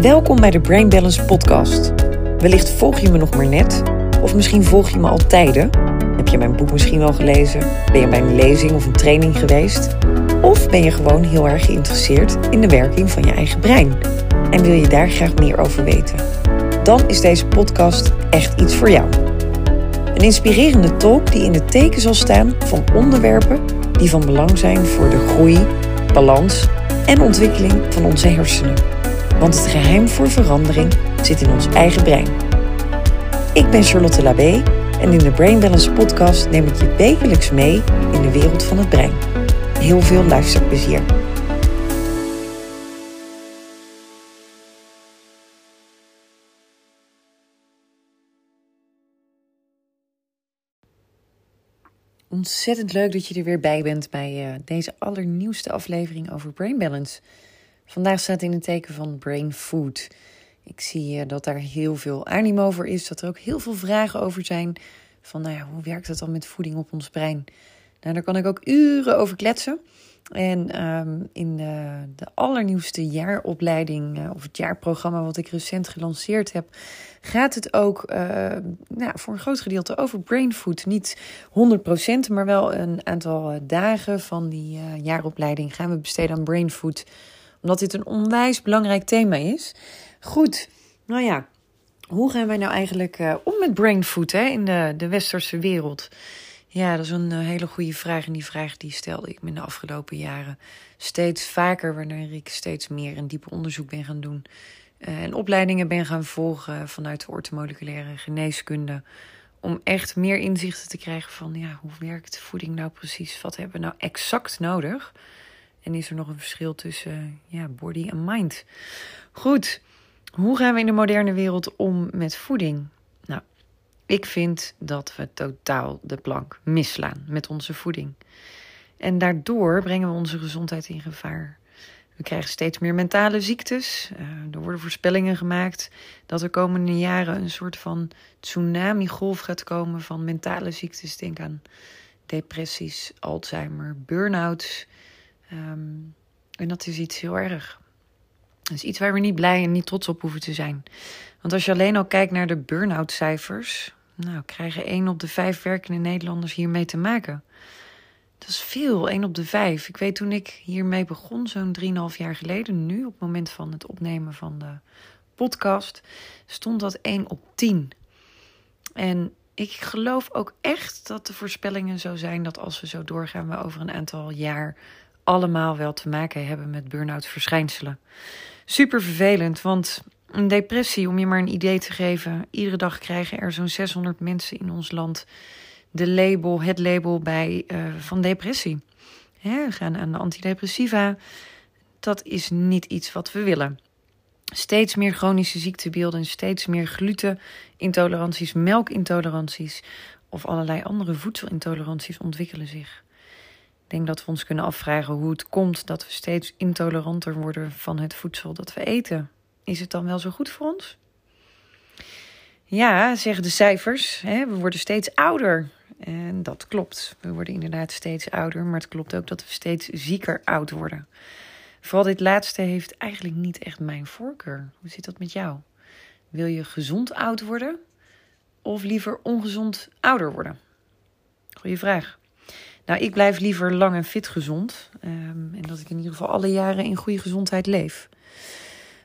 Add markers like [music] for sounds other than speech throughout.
Welkom bij de Brain Balance Podcast. Wellicht volg je me nog maar net, of misschien volg je me al tijden. Heb je mijn boek misschien wel gelezen? Ben je bij een lezing of een training geweest? Of ben je gewoon heel erg geïnteresseerd in de werking van je eigen brein en wil je daar graag meer over weten? Dan is deze podcast echt iets voor jou. Een inspirerende talk die in het teken zal staan van onderwerpen die van belang zijn voor de groei, balans en ontwikkeling van onze hersenen. Want het geheim voor verandering zit in ons eigen brein. Ik ben Charlotte Labé en in de Brain Balance podcast neem ik je wekelijks mee in de wereld van het brein. Heel veel luisterplezier. Ontzettend leuk dat je er weer bij bent bij uh, deze allernieuwste aflevering over Brain Balance. Vandaag staat in het teken van Brain Food. Ik zie uh, dat daar heel veel animo voor is, dat er ook heel veel vragen over zijn. Van nou ja, hoe werkt het dan met voeding op ons brein? Nou, daar kan ik ook uren over kletsen. En um, in de, de, allernieuwste jaaropleiding, uh, of het jaarprogramma wat ik recent gelanceerd heb, gaat het ook uh, nou, voor een groot gedeelte over brain food. Niet 100%, maar wel een aantal dagen van die jaaropleiding gaan we besteden aan brain food. Omdat dit een onwijs belangrijk thema is. Goed, nou ja, hoe gaan wij nou eigenlijk om met brain food hè, in de, de westerse wereld? Ja, dat is een hele goede vraag. En die vraag die stelde ik me in de afgelopen jaren steeds vaker, wanneer ik steeds meer een diepe onderzoek ben gaan doen. En opleidingen ben gaan volgen vanuit de ortomoleculaire geneeskunde. Om echt meer inzichten te krijgen van ja, hoe werkt voeding nou precies? Wat hebben we nou exact nodig? En is er nog een verschil tussen ja, body en mind? Goed, hoe gaan we in de moderne wereld om met voeding? Ik vind dat we totaal de plank misslaan met onze voeding. En daardoor brengen we onze gezondheid in gevaar. We krijgen steeds meer mentale ziektes. Uh, er worden voorspellingen gemaakt dat er komende jaren een soort van tsunami-golf gaat komen van mentale ziektes. Denk aan depressies, Alzheimer, burn-outs. Um, en dat is iets heel erg. Dat is iets waar we niet blij en niet trots op hoeven te zijn. Want als je alleen al kijkt naar de burn-out cijfers, nou, krijgen 1 op de 5 werkende Nederlanders hiermee te maken. Dat is veel, 1 op de 5. Ik weet toen ik hiermee begon, zo'n 3,5 jaar geleden, nu op het moment van het opnemen van de podcast, stond dat 1 op 10. En ik geloof ook echt dat de voorspellingen zo zijn dat als we zo doorgaan, we over een aantal jaar allemaal wel te maken hebben met burn-out verschijnselen. Super vervelend, want een depressie, om je maar een idee te geven. Iedere dag krijgen er zo'n 600 mensen in ons land de label, het label bij uh, van depressie. We gaan aan de antidepressiva. Dat is niet iets wat we willen. Steeds meer chronische ziektebeelden, steeds meer glutenintoleranties, melkintoleranties of allerlei andere voedselintoleranties ontwikkelen zich. Ik denk dat we ons kunnen afvragen hoe het komt dat we steeds intoleranter worden van het voedsel dat we eten. Is het dan wel zo goed voor ons? Ja, zeggen de cijfers. Hè, we worden steeds ouder. En dat klopt. We worden inderdaad steeds ouder. Maar het klopt ook dat we steeds zieker oud worden. Vooral dit laatste heeft eigenlijk niet echt mijn voorkeur. Hoe zit dat met jou? Wil je gezond oud worden? Of liever ongezond ouder worden? Goeie vraag. Nou, ik blijf liever lang en fit gezond. Um, en dat ik in ieder geval alle jaren in goede gezondheid leef.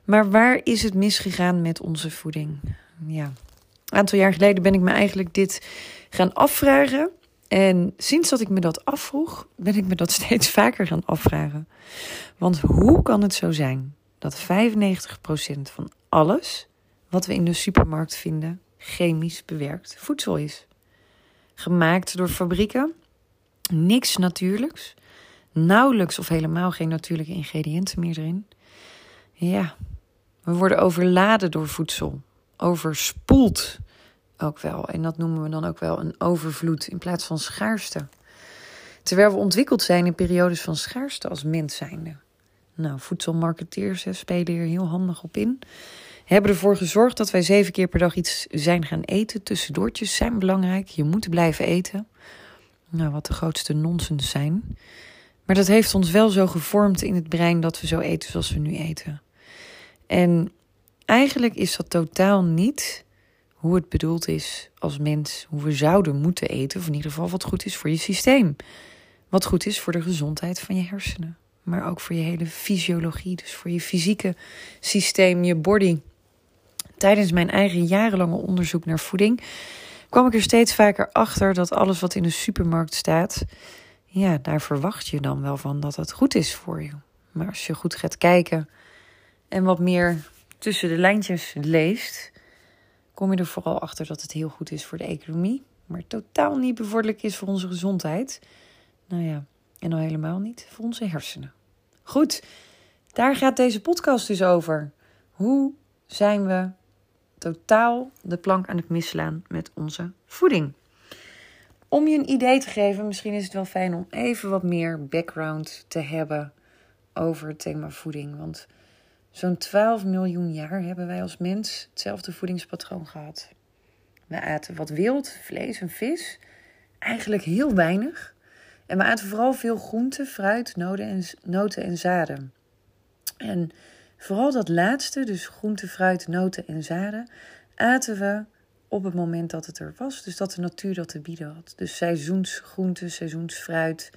Maar waar is het misgegaan met onze voeding? Ja, een aantal jaar geleden ben ik me eigenlijk dit gaan afvragen. En sinds dat ik me dat afvroeg, ben ik me dat [laughs] steeds vaker gaan afvragen. Want hoe kan het zo zijn dat 95% van alles wat we in de supermarkt vinden chemisch bewerkt voedsel is? Gemaakt door fabrieken, niks natuurlijks, nauwelijks of helemaal geen natuurlijke ingrediënten meer erin. Ja, we worden overladen door voedsel, overspoeld ook wel. En dat noemen we dan ook wel een overvloed in plaats van schaarste. Terwijl we ontwikkeld zijn in periodes van schaarste als mens zijnde. Nou, voedselmarketeers spelen hier heel handig op in. Hebben ervoor gezorgd dat wij zeven keer per dag iets zijn gaan eten. Tussendoortjes zijn belangrijk. Je moet blijven eten. Nou, wat de grootste nonsens zijn. Maar dat heeft ons wel zo gevormd in het brein dat we zo eten zoals we nu eten. En eigenlijk is dat totaal niet hoe het bedoeld is als mens, hoe we zouden moeten eten, of in ieder geval wat goed is voor je systeem. Wat goed is voor de gezondheid van je hersenen, maar ook voor je hele fysiologie, dus voor je fysieke systeem, je body. Tijdens mijn eigen jarenlange onderzoek naar voeding kwam ik er steeds vaker achter dat alles wat in de supermarkt staat, ja, daar verwacht je dan wel van dat het goed is voor je. Maar als je goed gaat kijken en wat meer tussen de lijntjes leest, kom je er vooral achter dat het heel goed is voor de economie, maar totaal niet bevorderlijk is voor onze gezondheid. Nou ja, en al helemaal niet voor onze hersenen. Goed, daar gaat deze podcast dus over. Hoe zijn we totaal de plank aan het misslaan met onze voeding? Om je een idee te geven, misschien is het wel fijn om even wat meer background te hebben over het thema voeding. Want zo'n 12 miljoen jaar hebben wij als mens hetzelfde voedingspatroon gehad. We aten wat wild, vlees en vis, eigenlijk heel weinig. En we aten vooral veel groenten, fruit, noten en, noten en zaden. En vooral dat laatste, dus groenten, fruit, noten en zaden, aten we op het moment dat het er was. Dus dat de natuur dat te bieden had. Dus seizoensgroenten, seizoensfruit.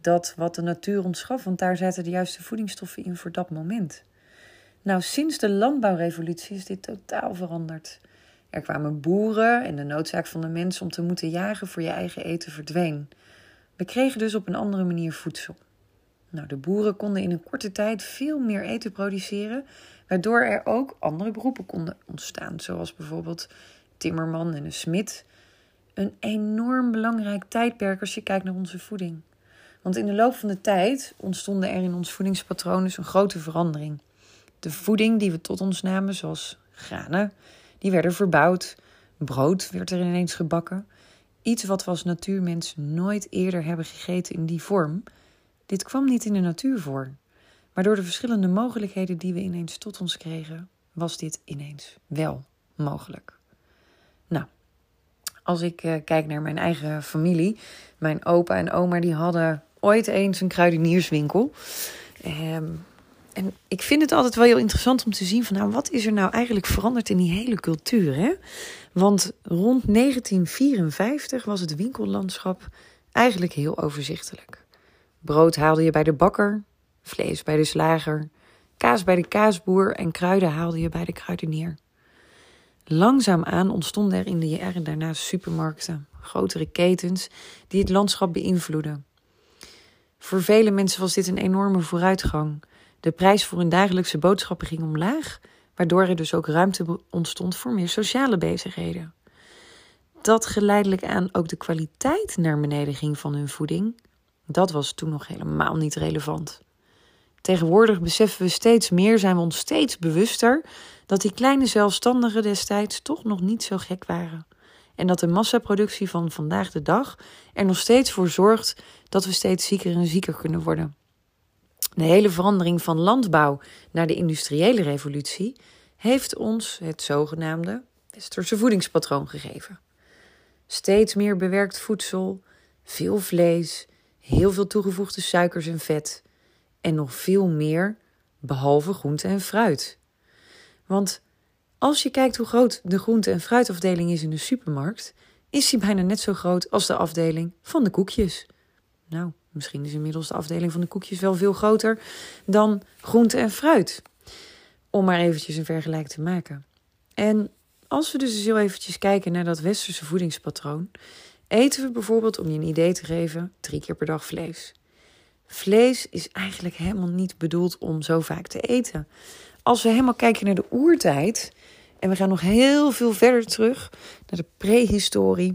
Dat wat de natuur ons gaf, want daar zaten de juiste voedingsstoffen in voor dat moment. Nou, sinds de landbouwrevolutie is dit totaal veranderd. Er kwamen boeren en de noodzaak van de mens om te moeten jagen voor je eigen eten verdween. We kregen dus op een andere manier voedsel. Nou, de boeren konden in een korte tijd veel meer eten produceren, waardoor er ook andere beroepen konden ontstaan, zoals bijvoorbeeld timmerman en een smid. Een enorm belangrijk tijdperk als je kijkt naar onze voeding. Want in de loop van de tijd ontstonden er in ons voedingspatroon dus een grote verandering. De voeding die we tot ons namen, zoals granen, die werden verbouwd. Brood werd er ineens gebakken. Iets wat we als natuurmens nooit eerder hebben gegeten in die vorm. Dit kwam niet in de natuur voor. Maar door de verschillende mogelijkheden die we ineens tot ons kregen, was dit ineens wel mogelijk. Nou, als ik uh, kijk naar mijn eigen familie, mijn opa en oma die hadden ooit eens een kruidenierswinkel. Um, en ik vind het altijd wel heel interessant om te zien van nou, wat is er nou eigenlijk veranderd in die hele cultuur? Hè? Want rond 1954 was het winkellandschap eigenlijk heel overzichtelijk. Brood haalde je bij de bakker, vlees bij de slager, kaas bij de kaasboer en kruiden haalde je bij de kruidenier. Langzaamaan ontstonden er in de jaren daarna supermarkten, grotere ketens die het landschap beïnvloeden. Voor vele mensen was dit een enorme vooruitgang. De prijs voor hun dagelijkse boodschappen ging omlaag, waardoor er dus ook ruimte ontstond voor meer sociale bezigheden. Dat geleidelijk aan ook de kwaliteit naar beneden ging van hun voeding, dat was toen nog helemaal niet relevant. Tegenwoordig beseffen we steeds meer, zijn we ons steeds bewuster dat die kleine zelfstandigen destijds toch nog niet zo gek waren. En dat de massaproductie van vandaag de dag er nog steeds voor zorgt dat we steeds zieker en zieker kunnen worden. De hele verandering van landbouw naar de industriële revolutie heeft ons het zogenaamde westerse voedingspatroon gegeven. Steeds meer bewerkt voedsel, veel vlees, heel veel toegevoegde suikers en vet en nog veel meer behalve groente en fruit. Want als je kijkt hoe groot de groente- en fruitafdeling is in de supermarkt, is die bijna net zo groot als de afdeling van de koekjes. Nou, Misschien is inmiddels de afdeling van de koekjes wel veel groter dan groente en fruit. Om maar eventjes een vergelijk te maken. En als we dus eens heel eventjes kijken naar dat westerse voedingspatroon, eten we bijvoorbeeld, om je een idee te geven, drie keer per dag vlees. Vlees is eigenlijk helemaal niet bedoeld om zo vaak te eten. Als we helemaal kijken naar de oertijd, en we gaan nog heel veel verder terug naar de prehistorie,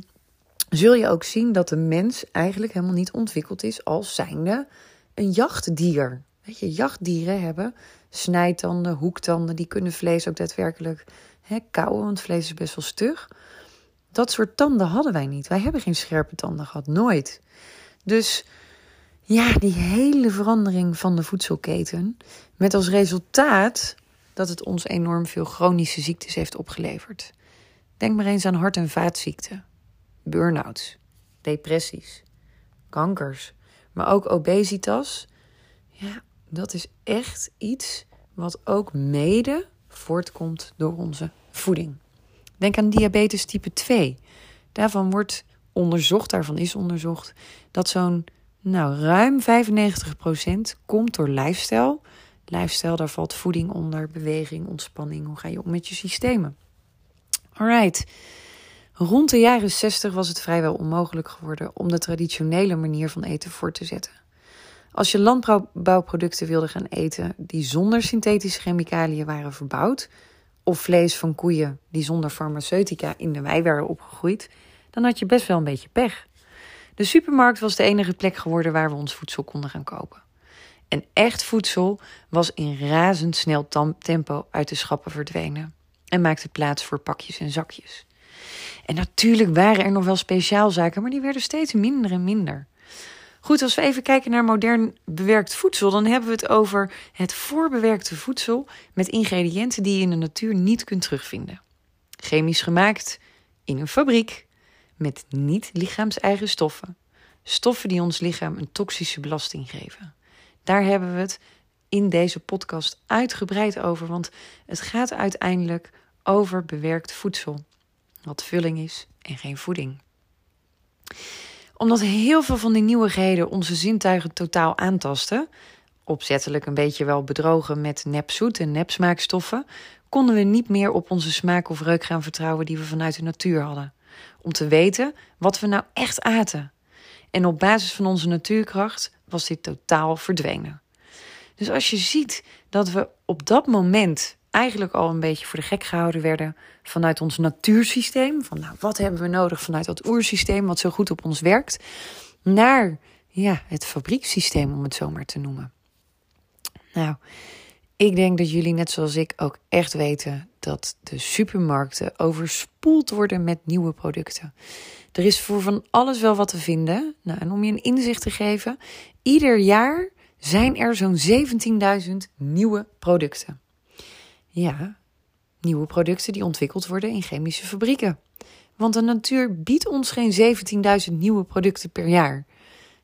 zul je ook zien dat de mens eigenlijk helemaal niet ontwikkeld is als zijnde een jachtdier. Weet je, jachtdieren hebben snijtanden, hoektanden, die kunnen vlees ook daadwerkelijk hè, kauwen, want vlees is best wel stug. Dat soort tanden hadden wij niet. Wij hebben geen scherpe tanden gehad, nooit. Dus ja, die hele verandering van de voedselketen, met als resultaat dat het ons enorm veel chronische ziektes heeft opgeleverd. Denk maar eens aan hart- en vaatziekten burn-outs, depressies, kankers, maar ook obesitas. Ja, dat is echt iets wat ook mede voortkomt door onze voeding. Denk aan diabetes type 2. Daarvan wordt onderzocht, daarvan is onderzocht, dat zo'n nou, ruim 95% komt door lifestyle. Lifestyle, daar valt voeding onder, beweging, ontspanning. Hoe ga je om met je systemen? Alright. Rond de jaren 60 was het vrijwel onmogelijk geworden om de traditionele manier van eten voor te zetten. Als je landbouwproducten wilde gaan eten die zonder synthetische chemicaliën waren verbouwd, of vlees van koeien die zonder farmaceutica in de wei waren opgegroeid, dan had je best wel een beetje pech. De supermarkt was de enige plek geworden waar we ons voedsel konden gaan kopen. En echt voedsel was in razendsnel tempo uit de schappen verdwenen en maakte plaats voor pakjes en zakjes. En natuurlijk waren er nog wel speciaalzaken, maar die werden steeds minder en minder. Goed, als we even kijken naar modern bewerkt voedsel, dan hebben we het over het voorbewerkte voedsel met ingrediënten die je in de natuur niet kunt terugvinden. Chemisch gemaakt in een fabriek met niet lichaams-eigen stoffen. Stoffen die ons lichaam een toxische belasting geven. Daar hebben we het in deze podcast uitgebreid over, want het gaat uiteindelijk over bewerkt voedsel, wat vulling is en geen voeding omdat heel veel van die nieuwigheden onze zintuigen totaal aantasten, opzettelijk een beetje wel bedrogen met nepzoet en nepsmaakstoffen, konden we niet meer op onze smaak of reuk gaan vertrouwen die we vanuit de natuur hadden. Om te weten wat we nou echt aten. En op basis van onze natuurkracht was dit totaal verdwenen. Dus als je ziet dat we op dat moment eigenlijk al een beetje voor de gek gehouden werden vanuit ons natuursysteem. Van nou, wat hebben we nodig vanuit dat oersysteem wat zo goed op ons werkt. Naar ja, het fabriekssysteem, om het zo maar te noemen. Nou, ik denk dat jullie net zoals ik ook echt weten dat de supermarkten overspoeld worden met nieuwe producten. Er is voor van alles wel wat te vinden. Nou, en om je een inzicht te geven, ieder jaar zijn er zo'n 17.000 nieuwe producten. Ja, nieuwe producten die ontwikkeld worden in chemische fabrieken. Want de natuur biedt ons geen 17.000 nieuwe producten per jaar.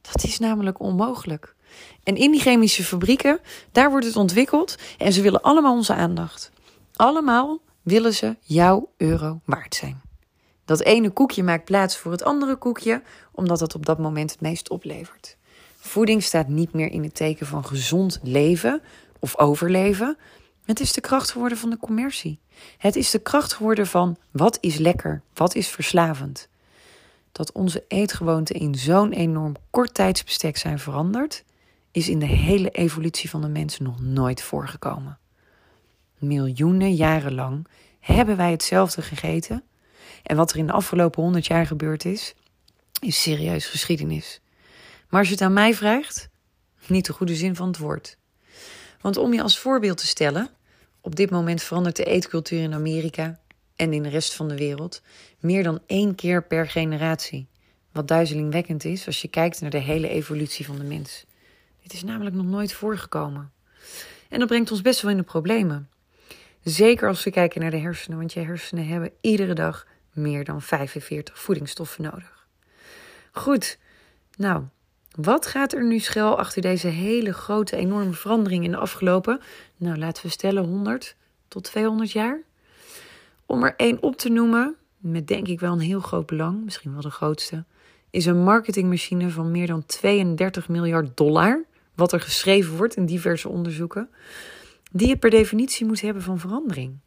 Dat is namelijk onmogelijk. En in die chemische fabrieken, daar wordt het ontwikkeld en ze willen allemaal onze aandacht. Allemaal willen ze jouw euro waard zijn. Dat ene koekje maakt plaats voor het andere koekje, omdat het op dat moment het meest oplevert. Voeding staat niet meer in het teken van gezond leven of overleven, het is de kracht geworden van de commercie. Het is de kracht geworden van wat is lekker, wat is verslavend. Dat onze eetgewoonten in zo'n enorm kort tijdsbestek zijn veranderd, is in de hele evolutie van de mens nog nooit voorgekomen. Miljoenen jaren lang hebben wij hetzelfde gegeten. En wat er in de afgelopen honderd jaar gebeurd is, is serieus geschiedenis. Maar als je het aan mij vraagt, niet de goede zin van het woord. Want om je als voorbeeld te stellen, op dit moment verandert de eetcultuur in Amerika en in de rest van de wereld meer dan één keer per generatie. Wat duizelingwekkend is als je kijkt naar de hele evolutie van de mens. Dit is namelijk nog nooit voorgekomen. En dat brengt ons best wel in de problemen. Zeker als we kijken naar de hersenen, want je hersenen hebben iedere dag meer dan 45 voedingsstoffen nodig. Goed, nou, wat gaat er nu schuil achter deze hele grote, enorme verandering in de afgelopen, nou laten we stellen 100 tot 200 jaar? Om er één op te noemen, met denk ik wel een heel groot belang, misschien wel de grootste, is een marketingmachine van meer dan 32 miljard dollar, wat er geschreven wordt in diverse onderzoeken, die je per definitie moet hebben van verandering.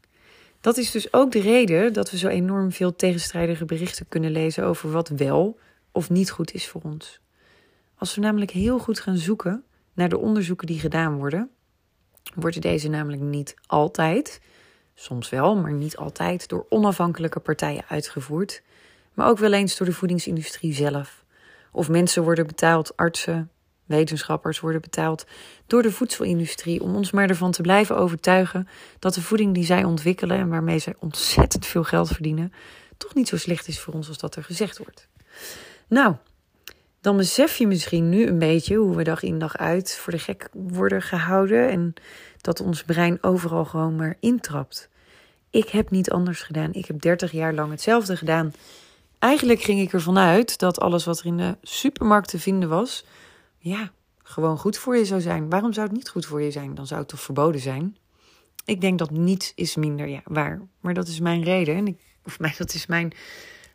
Dat is dus ook de reden dat we zo enorm veel tegenstrijdige berichten kunnen lezen over wat wel of niet goed is voor ons. Als we namelijk heel goed gaan zoeken naar de onderzoeken die gedaan worden, worden deze namelijk niet altijd, soms wel, maar niet altijd, door onafhankelijke partijen uitgevoerd, maar ook wel eens door de voedingsindustrie zelf. Of mensen worden betaald, artsen, wetenschappers worden betaald door de voedselindustrie om ons maar ervan te blijven overtuigen dat de voeding die zij ontwikkelen en waarmee zij ontzettend veel geld verdienen, toch niet zo slecht is voor ons als dat er gezegd wordt. Nou, dan besef je misschien nu een beetje hoe we dag in dag uit voor de gek worden gehouden en dat ons brein overal gewoon maar intrapt. Ik heb niet anders gedaan. Ik heb 30 jaar lang hetzelfde gedaan. Eigenlijk ging ik ervan uit dat alles wat er in de supermarkt te vinden was, ja, gewoon goed voor je zou zijn. Waarom zou het niet goed voor je zijn? Dan zou het toch verboden zijn? Ik denk dat niets is minder ja, waar. Maar dat is mijn reden. En ik, of [laughs] mij, dat is mijn,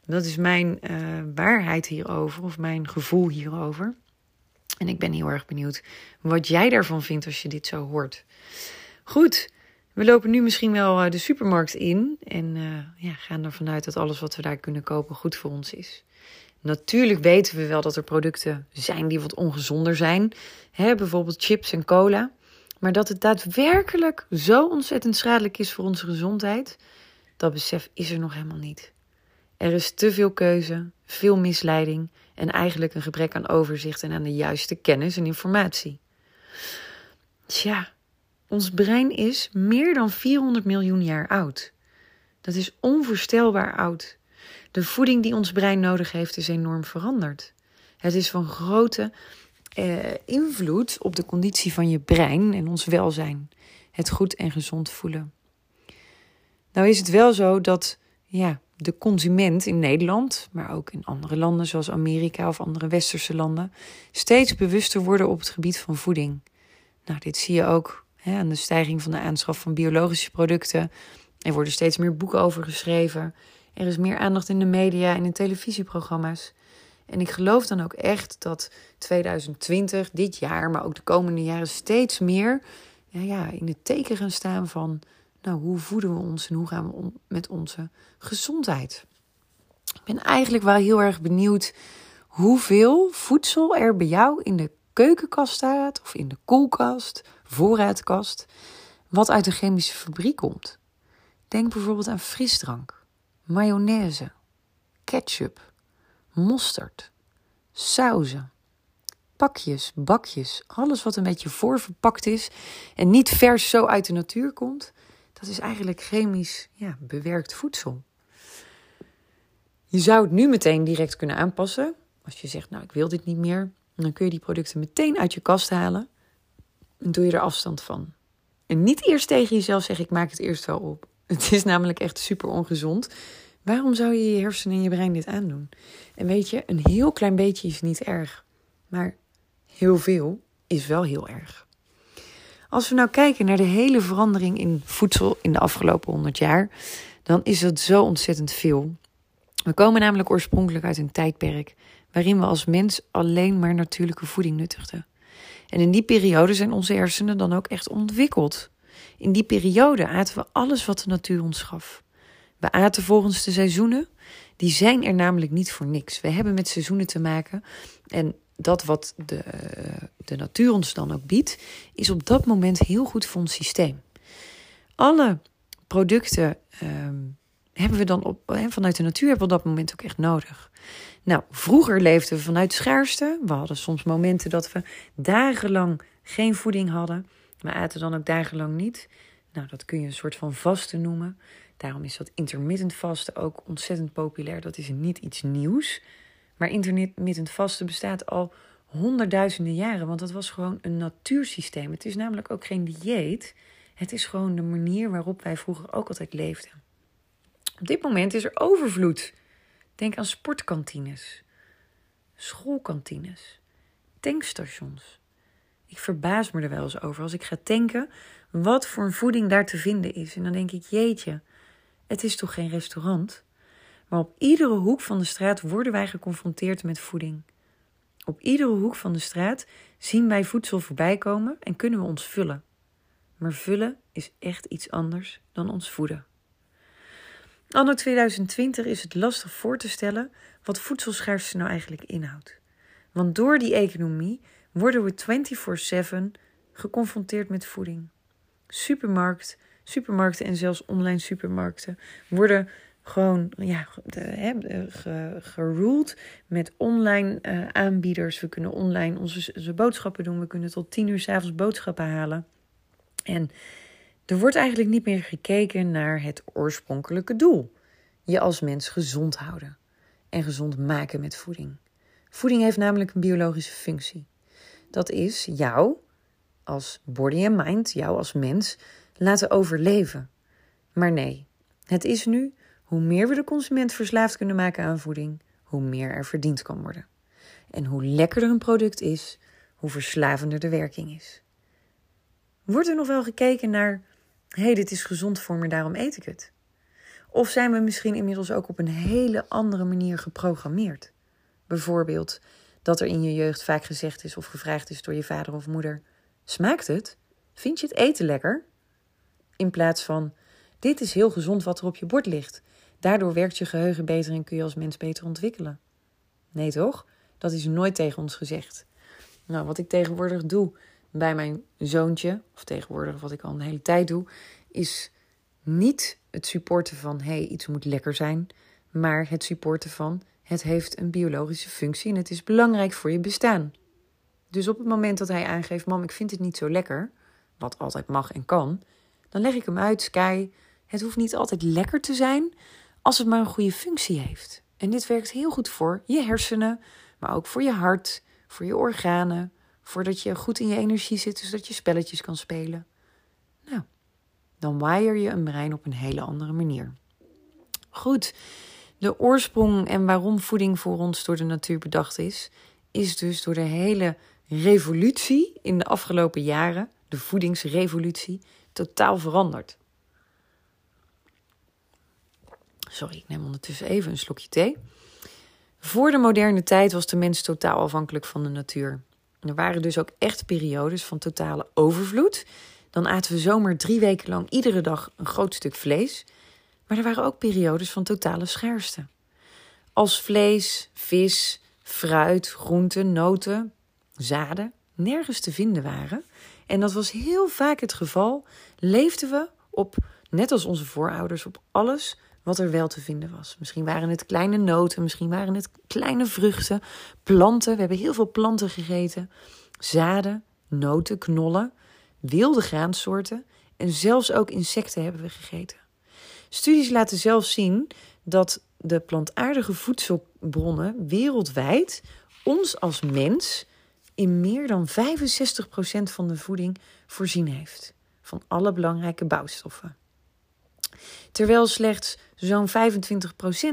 dat is mijn uh, waarheid hierover. Of mijn gevoel hierover. En ik ben heel erg benieuwd wat jij daarvan vindt als je dit zo hoort. Goed, we lopen nu misschien wel eh, de supermarkt in. En uh, ja, gaan ervan uit dat alles wat we daar kunnen kopen goed voor ons is. Natuurlijk weten we wel dat er producten zijn die wat ongezonder zijn. Hè, bijvoorbeeld chips en cola. Maar dat het daadwerkelijk zo ontzettend schadelijk is voor onze gezondheid, dat besef is er nog helemaal niet. Er is te veel keuze, veel misleiding en eigenlijk een gebrek aan overzicht en aan de juiste kennis en informatie. Tja, ons brein is meer dan 400 miljoen jaar oud. Dat is onvoorstelbaar oud. De voeding die ons brein nodig heeft is enorm veranderd. Het is van grote eh, invloed op de conditie van je brein en ons welzijn. Het goed en gezond voelen. Nou is het wel zo dat ja, de consument in Nederland, maar ook in andere landen zoals Amerika of andere westerse landen, steeds bewuster worden op het gebied van voeding. Nou, dit zie je ook hè, aan de stijging van de aanschaf van biologische producten. Er worden steeds meer boeken over geschreven. Er is meer aandacht in de media en in televisieprogramma's. En ik geloof dan ook echt dat 2020, dit jaar, maar ook de komende jaren steeds meer ja, ja, in het teken gaan staan van nou, hoe voeden we ons en hoe gaan we om met onze gezondheid. Ik ben eigenlijk wel heel erg benieuwd hoeveel voedsel er bij jou in de keukenkast staat of in de koelkast, voorraadkast, wat uit de chemische fabriek komt. Denk bijvoorbeeld aan frisdrank, mayonaise, ketchup, mosterd, sauzen, pakjes, bakjes, alles wat een beetje voorverpakt is en niet vers zo uit de natuur komt, dat is eigenlijk chemisch ja, bewerkt voedsel. Je zou het nu meteen direct kunnen aanpassen. Als je zegt, nou ik wil dit niet meer, dan kun je die producten meteen uit je kast halen en doe je er afstand van. En niet eerst tegen jezelf zeggen, ik maak het eerst wel op. Het is namelijk echt super ongezond. Waarom zou je je hersenen en je brein dit aandoen? En weet je, een heel klein beetje is niet erg. Maar heel veel is wel heel erg. Als we nou kijken naar de hele verandering in voedsel in de afgelopen 100 jaar, dan is dat zo ontzettend veel. We komen namelijk oorspronkelijk uit een tijdperk waarin we als mens alleen maar natuurlijke voeding nuttigden. En in die periode zijn onze hersenen dan ook echt ontwikkeld. In die periode aten we alles wat de natuur ons gaf. We aten volgens de seizoenen. Die zijn er namelijk niet voor niks. We hebben met seizoenen te maken. En dat wat de, de natuur ons dan ook biedt, is op dat moment heel goed voor ons systeem. Alle producten ehm, hebben we dan op, vanuit de natuur hebben we op dat moment ook echt nodig. Nou, vroeger leefden we vanuit schaarste. We hadden soms momenten dat we dagenlang geen voeding hadden. We aten dan ook dagenlang niet. Nou, dat kun je een soort van vasten noemen. Daarom is dat intermittent vasten ook ontzettend populair. Dat is niet iets nieuws. Maar intermittent vasten bestaat al honderdduizenden jaren, want dat was gewoon een natuursysteem. Het is namelijk ook geen dieet. Het is gewoon de manier waarop wij vroeger ook altijd leefden. Op dit moment is er overvloed. Denk aan sportkantines, schoolkantines, tankstations. Ik verbaas me er wel eens over als ik ga tanken wat voor voeding daar te vinden is. En dan denk ik, jeetje, het is toch geen restaurant? Maar op iedere hoek van de straat worden wij geconfronteerd met voeding. Op iedere hoek van de straat zien wij voedsel voorbij komen en kunnen we ons vullen. Maar vullen is echt iets anders dan ons voeden. Anno 2020 is het lastig voor te stellen wat voedselschaarste nou eigenlijk inhoudt. Want door die economie worden we 24/7 geconfronteerd met voeding. Supermarkt, supermarkten en zelfs online supermarkten worden gewoon ja, geruled met online uh, aanbieders. We kunnen online onze, onze boodschappen doen. We kunnen tot tien uur s'avonds boodschappen halen. En er wordt eigenlijk niet meer gekeken naar het oorspronkelijke doel. Je als mens gezond houden en gezond maken met voeding. Voeding heeft namelijk een biologische functie. Dat is jou als body and mind, jou als mens, laten overleven. Maar nee, het is nu hoe meer we de consument verslaafd kunnen maken aan voeding, hoe meer er verdiend kan worden. En hoe lekkerder een product is, hoe verslavender de werking is. Wordt er nog wel gekeken naar hé, hey, dit is gezond voor me, daarom eet ik het? Of zijn we misschien inmiddels ook op een hele andere manier geprogrammeerd? Bijvoorbeeld dat er in je jeugd vaak gezegd is of gevraagd is door je vader of moeder: Smaakt het? Vind je het eten lekker? In plaats van: Dit is heel gezond wat er op je bord ligt. Daardoor werkt je geheugen beter en kun je als mens beter ontwikkelen. Nee toch? Dat is nooit tegen ons gezegd. Nou, wat ik tegenwoordig doe bij mijn zoontje, of tegenwoordig wat ik al een hele tijd doe, is niet het supporten van hé, hey, iets moet lekker zijn, maar het supporten van het heeft een biologische functie en het is belangrijk voor je bestaan. Dus op het moment dat hij aangeeft, mam, ik vind het niet zo lekker, wat altijd mag en kan, dan leg ik hem uit, Sky, het hoeft niet altijd lekker te zijn als het maar een goede functie heeft. En dit werkt heel goed voor je hersenen, maar ook voor je hart, voor je organen, voordat je goed in je energie zit, zodat je spelletjes kan spelen. Nou, dan wire je een brein op een hele andere manier. Goed, de oorsprong en waarom voeding voor ons door de natuur bedacht is, is dus door de hele revolutie in de afgelopen jaren, de voedingsrevolutie, totaal veranderd. Sorry, ik neem ondertussen even een slokje thee. Voor de moderne tijd was de mens totaal afhankelijk van de natuur. Er waren dus ook echt periodes van totale overvloed. Dan aten we zomaar drie weken lang iedere dag een groot stuk vlees. Maar er waren ook periodes van totale schaarste. Als vlees, vis, fruit, groenten, noten, zaden nergens te vinden waren, en dat was heel vaak het geval, leefden we op, net als onze voorouders, op alles wat er wel te vinden was. Misschien waren het kleine noten, misschien waren het kleine vruchten, planten. We hebben heel veel planten gegeten, zaden, noten, knollen, wilde graansoorten en zelfs ook insecten hebben we gegeten. Studies laten zelfs zien dat de plantaardige voedselbronnen wereldwijd ons als mens in meer dan 65% van de voeding voorzien heeft. Van alle belangrijke bouwstoffen. Terwijl slechts zo'n 25%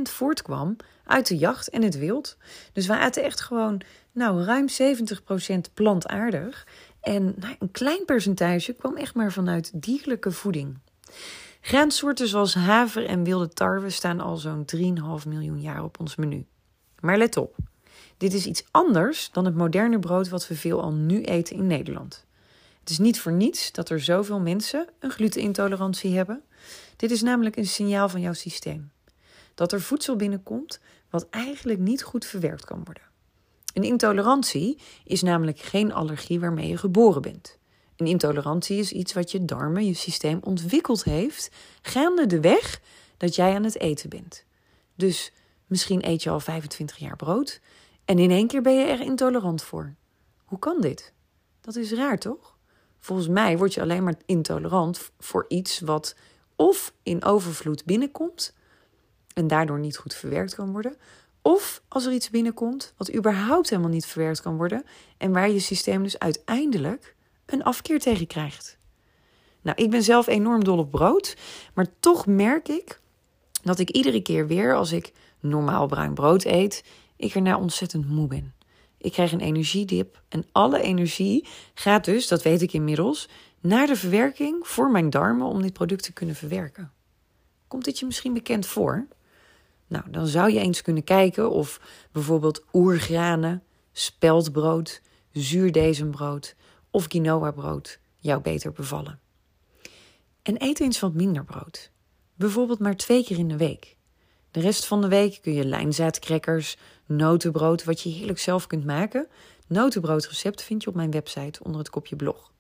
voortkwam uit de jacht en het wild. Dus we aten echt gewoon nou, ruim 70% plantaardig. En nou, een klein percentage kwam echt maar vanuit dierlijke voeding. Graansoorten zoals haver en wilde tarwe staan al zo'n 3,5 miljoen jaar op ons menu. Maar let op, dit is iets anders dan het moderne brood wat we veel al nu eten in Nederland. Het is niet voor niets dat er zoveel mensen een glutenintolerantie hebben. Dit is namelijk een signaal van jouw systeem. Dat er voedsel binnenkomt wat eigenlijk niet goed verwerkt kan worden. Een intolerantie is namelijk geen allergie waarmee je geboren bent. Een intolerantie is iets wat je darmen, je systeem ontwikkeld heeft, gaande de weg dat jij aan het eten bent. Dus misschien eet je al 25 jaar brood en in één keer ben je er intolerant voor. Hoe kan dit? Dat is raar, toch? Volgens mij word je alleen maar intolerant voor iets wat of in overvloed binnenkomt en daardoor niet goed verwerkt kan worden, of als er iets binnenkomt wat überhaupt helemaal niet verwerkt kan worden en waar je systeem dus uiteindelijk een afkeer tegen krijgt. Nou, ik ben zelf enorm dol op brood, maar toch merk ik dat ik iedere keer weer als ik normaal bruin brood eet, ik erna ontzettend moe ben. Ik krijg een energiedip en alle energie gaat dus, dat weet ik inmiddels, naar de verwerking voor mijn darmen om dit product te kunnen verwerken. Komt dit je misschien bekend voor? Nou, dan zou je eens kunnen kijken of bijvoorbeeld oergranen, speldbrood, zuurdezembrood of quinoa-brood jou beter bevallen. En eet eens wat minder brood. Bijvoorbeeld maar twee keer in de week. De rest van de week kun je lijnzaadcrackers, notenbrood, wat je heerlijk zelf kunt maken. Notenbroodrecept vind je op mijn website onder het kopje blog.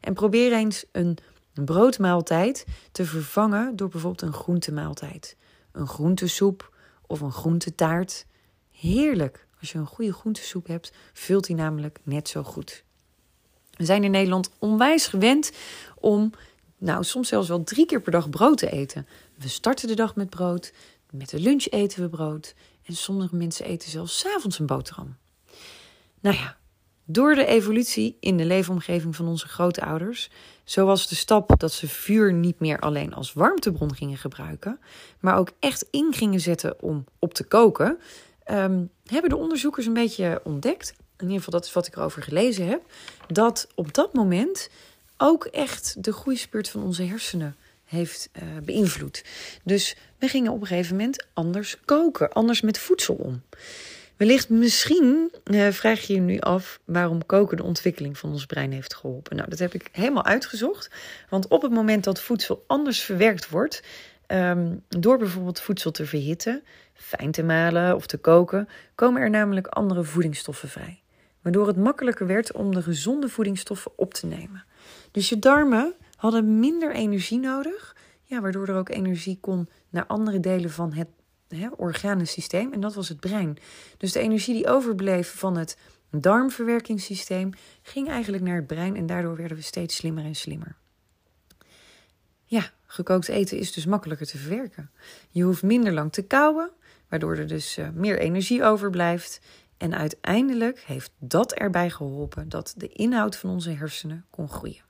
En probeer eens een broodmaaltijd te vervangen door bijvoorbeeld een groentemaaltijd. Een groentesoep of een groentetaart. Heerlijk. Als je een goede groentesoep hebt, vult die namelijk net zo goed. We zijn in Nederland onwijs gewend om, nou soms zelfs wel drie keer per dag brood te eten. We starten de dag met brood, met de lunch eten we brood en sommige mensen eten zelfs s avonds een boterham. Nou ja, door de evolutie in de leefomgeving van onze grootouders, zoals de stap dat ze vuur niet meer alleen als warmtebron gingen gebruiken, maar ook echt in gingen zetten om op te koken, ehm, hebben de onderzoekers een beetje ontdekt in ieder geval dat is wat ik erover gelezen heb, dat op dat moment ook echt de groeispurt van onze hersenen heeft uh, beïnvloed. Dus we gingen op een gegeven moment anders koken, anders met voedsel om. Wellicht misschien uh, vraag je je nu af waarom koken de ontwikkeling van ons brein heeft geholpen. Nou, dat heb ik helemaal uitgezocht. Want op het moment dat voedsel anders verwerkt wordt, um, door bijvoorbeeld voedsel te verhitten, fijn te malen of te koken, komen er namelijk andere voedingsstoffen vrij. Waardoor het makkelijker werd om de gezonde voedingsstoffen op te nemen. Dus je darmen hadden minder energie nodig, ja, waardoor er ook energie kon naar andere delen van het hè, organensysteem. En dat was het brein. Dus de energie die overbleef van het darmverwerkingssysteem ging eigenlijk naar het brein en daardoor werden we steeds slimmer en slimmer. Ja, gekookt eten is dus makkelijker te verwerken. Je hoeft minder lang te kauwen, waardoor er dus uh, meer energie overblijft. En uiteindelijk heeft dat erbij geholpen dat de inhoud van onze hersenen kon groeien.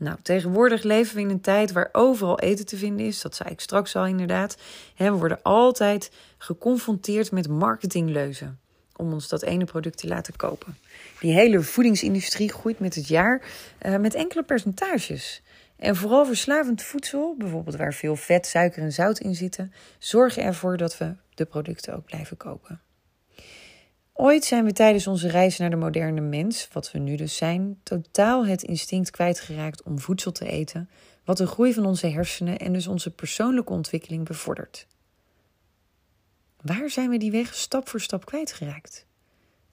Nou, tegenwoordig leven we in een tijd waar overal eten te vinden is. Dat zei ik straks al inderdaad. we worden altijd geconfronteerd met marketingleuzen om ons dat ene product te laten kopen. Die hele voedingsindustrie groeit met het jaar uh, met enkele percentages. En vooral verslavend voedsel, bijvoorbeeld waar veel vet, suiker en zout in zitten, zorgen ervoor dat we de producten ook blijven kopen. Ooit zijn we tijdens onze reis naar de moderne mens, wat we nu dus zijn, totaal het instinct kwijtgeraakt om voedsel te eten, wat de groei van onze hersenen en dus onze persoonlijke ontwikkeling bevordert. Waar zijn we die weg stap voor stap kwijtgeraakt?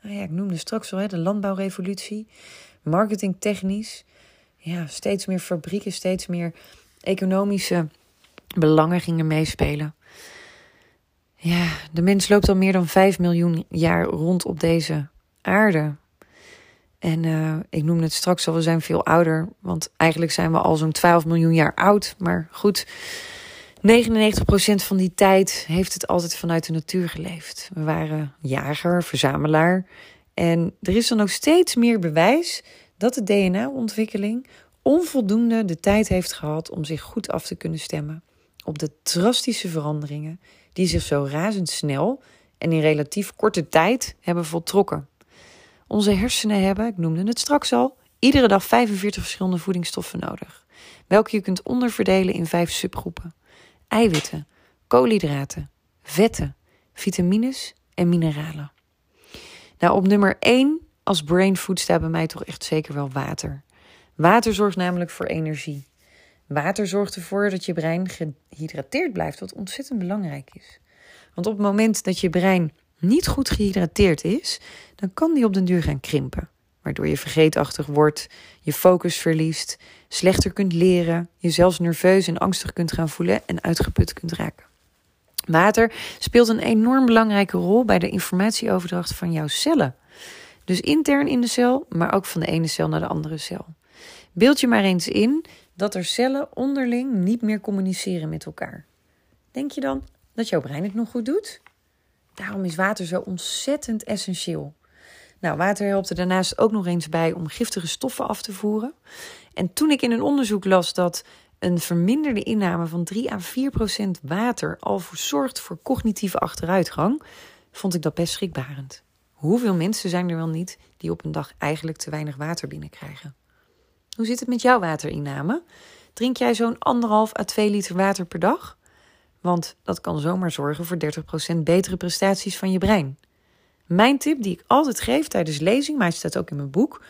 Nou ja, ik noemde straks al hè, de landbouwrevolutie, marketingtechnisch, ja, steeds meer fabrieken, steeds meer economische belangen gingen meespelen. Ja, de mens loopt al meer dan 5 miljoen jaar rond op deze aarde. En uh, ik noemde het straks al, we zijn veel ouder. Want eigenlijk zijn we al zo'n 12 miljoen jaar oud. Maar goed, 99% van die tijd heeft het altijd vanuit de natuur geleefd. We waren jager, verzamelaar. En er is dan ook steeds meer bewijs dat de DNA-ontwikkeling onvoldoende de tijd heeft gehad om zich goed af te kunnen stemmen op de drastische veranderingen die zich zo razendsnel en in relatief korte tijd hebben voltrokken. Onze hersenen hebben, ik noemde het straks al, iedere dag 45 verschillende voedingsstoffen nodig, welke je kunt onderverdelen in vijf subgroepen: eiwitten, koolhydraten, vetten, vitamines en mineralen. Nou, op nummer 1 als brain food staat bij mij toch echt zeker wel water. Water zorgt namelijk voor energie. Water zorgt ervoor dat je brein gehydrateerd blijft, wat ontzettend belangrijk is. Want op het moment dat je brein niet goed gehydrateerd is, dan kan die op den duur gaan krimpen. Waardoor je vergeetachtig wordt, je focus verliest, slechter kunt leren, je zelfs nerveus en angstig kunt gaan voelen en uitgeput kunt raken. Water speelt een enorm belangrijke rol bij de informatieoverdracht van jouw cellen. Dus intern in de cel, maar ook van de ene cel naar de andere cel. Beeld je maar eens in dat er cellen onderling niet meer communiceren met elkaar. Denk je dan dat jouw brein het nog goed doet? Daarom is water zo ontzettend essentieel. Nou, water helpt er daarnaast ook nog eens bij om giftige stoffen af te voeren. En toen ik in een onderzoek las dat een verminderde inname van 3 à 4 procent water al zorgt voor cognitieve achteruitgang, vond ik dat best schrikbarend. Hoeveel mensen zijn er wel niet die op een dag eigenlijk te weinig water binnenkrijgen? Hoe zit het met jouw waterinname? Drink jij zo'n anderhalf à 2 liter water per dag? Want dat kan zomaar zorgen voor 30% betere prestaties van je brein. Mijn tip die ik altijd geef tijdens lezing, maar het staat ook in mijn boek.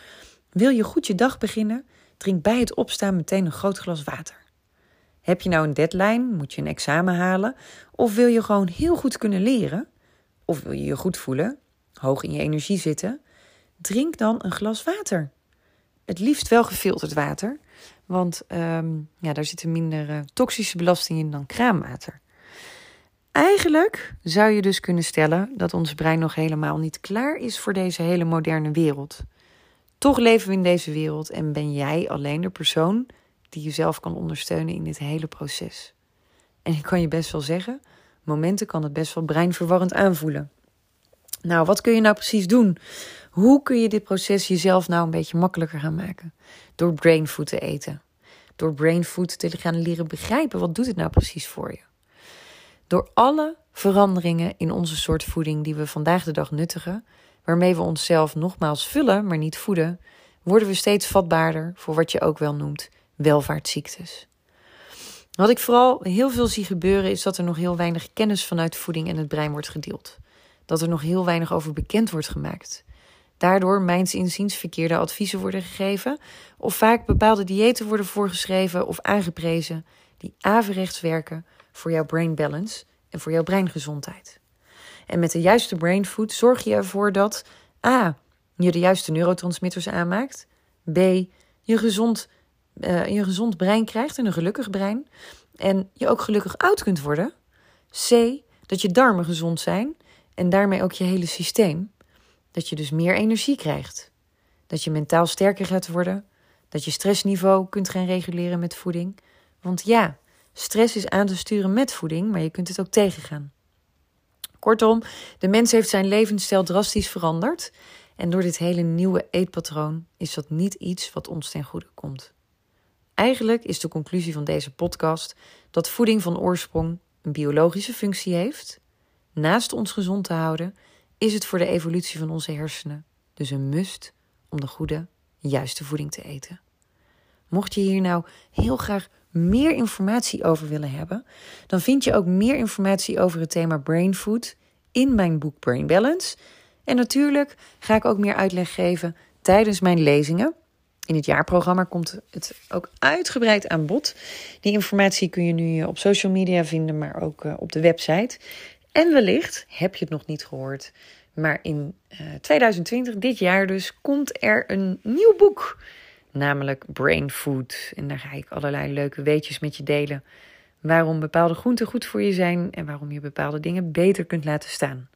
Wil je goed je dag beginnen? Drink bij het opstaan meteen een groot glas water. Heb je nou een deadline? Moet je een examen halen? Of wil je gewoon heel goed kunnen leren? Of wil je je goed voelen? Hoog in je energie zitten? Drink dan een glas water het liefst wel gefilterd water. Want um, ja, daar zitten minder uh, toxische belastingen in dan kraanwater. Eigenlijk zou je dus kunnen stellen dat ons brein nog helemaal niet klaar is voor deze hele moderne wereld. Toch leven we in deze wereld en ben jij alleen de persoon die jezelf kan ondersteunen in dit hele proces. En ik kan je best wel zeggen, momenten kan het best wel breinverwarrend aanvoelen. Nou, wat kun je nou precies doen hoe kun je dit proces jezelf nou een beetje makkelijker gaan maken? Door brainfood te eten. Door brainfood te gaan leren begrijpen wat doet het nou precies voor je. Door alle veranderingen in onze soort voeding die we vandaag de dag nuttigen, waarmee we onszelf nogmaals vullen, maar niet voeden, worden we steeds vatbaarder voor wat je ook wel noemt welvaartsziektes. Wat ik vooral heel veel zie gebeuren is dat er nog heel weinig kennis vanuit voeding en het brein wordt gedeeld. Dat er nog heel weinig over bekend wordt gemaakt. Daardoor, mijns inziens, verkeerde adviezen worden gegeven of vaak bepaalde diëten worden voorgeschreven of aangeprezen die averechts werken voor jouw brain balance en voor jouw breingezondheid. En met de juiste brain food zorg je ervoor dat A. je de juiste neurotransmitters aanmaakt, B. je gezond, uh, je gezond brein krijgt en een gelukkig brein, en je ook gelukkig oud kunt worden, C. dat je darmen gezond zijn en daarmee ook je hele systeem, dat je dus meer energie krijgt, dat je mentaal sterker gaat worden, dat je stressniveau kunt gaan reguleren met voeding. Want ja, stress is aan te sturen met voeding, maar je kunt het ook tegengaan. Kortom, de mens heeft zijn levensstijl drastisch veranderd. En door dit hele nieuwe eetpatroon is dat niet iets wat ons ten goede komt. Eigenlijk is de conclusie van deze podcast dat voeding van oorsprong een biologische functie heeft. Naast ons gezond te houden, is het voor de evolutie van onze hersenen dus een must om de goede, juiste voeding te eten. Mocht je hier nou heel graag meer informatie over willen hebben, dan vind je ook meer informatie over het thema brain food in mijn boek Brain Balance. En natuurlijk ga ik ook meer uitleg geven tijdens mijn lezingen. In het jaarprogramma komt het ook uitgebreid aan bod. Die informatie kun je nu op social media vinden, maar ook eh, op de website. En wellicht heb je het nog niet gehoord. Maar in 2020, eh, dit jaar dus, komt er een nieuw boek namelijk brain food. En daar ga ik allerlei leuke weetjes met je delen. Waarom bepaalde groenten goed voor je zijn en waarom je bepaalde dingen beter kunt laten staan.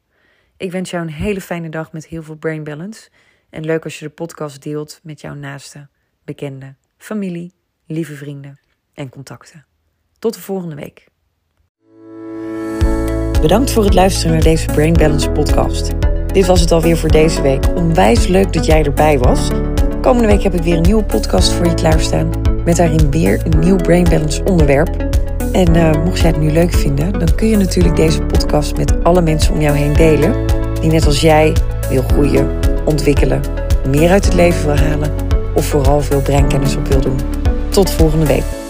Ik wens jou een hele fijne dag met heel veel brain balance. En leuk als je de podcast deelt met jouw naaste, bekenden, familie, lieve vrienden en contacten. Tot de volgende week. Bedankt voor het luisteren naar deze Brain Balance podcast. Dit was het alweer voor deze week. Onwijs leuk dat jij erbij was. Komende week heb ik weer een nieuwe podcast voor je klaarstaan. Met daarin weer een nieuw Brain Balance onderwerp. En uh, mocht jij het nu leuk vinden, dan kun je natuurlijk deze podcast met alle mensen om jou heen delen. Die net als jij wil groeien, ontwikkelen, meer uit het leven wil halen. Of vooral veel breinkennis op wil doen. Tot volgende week.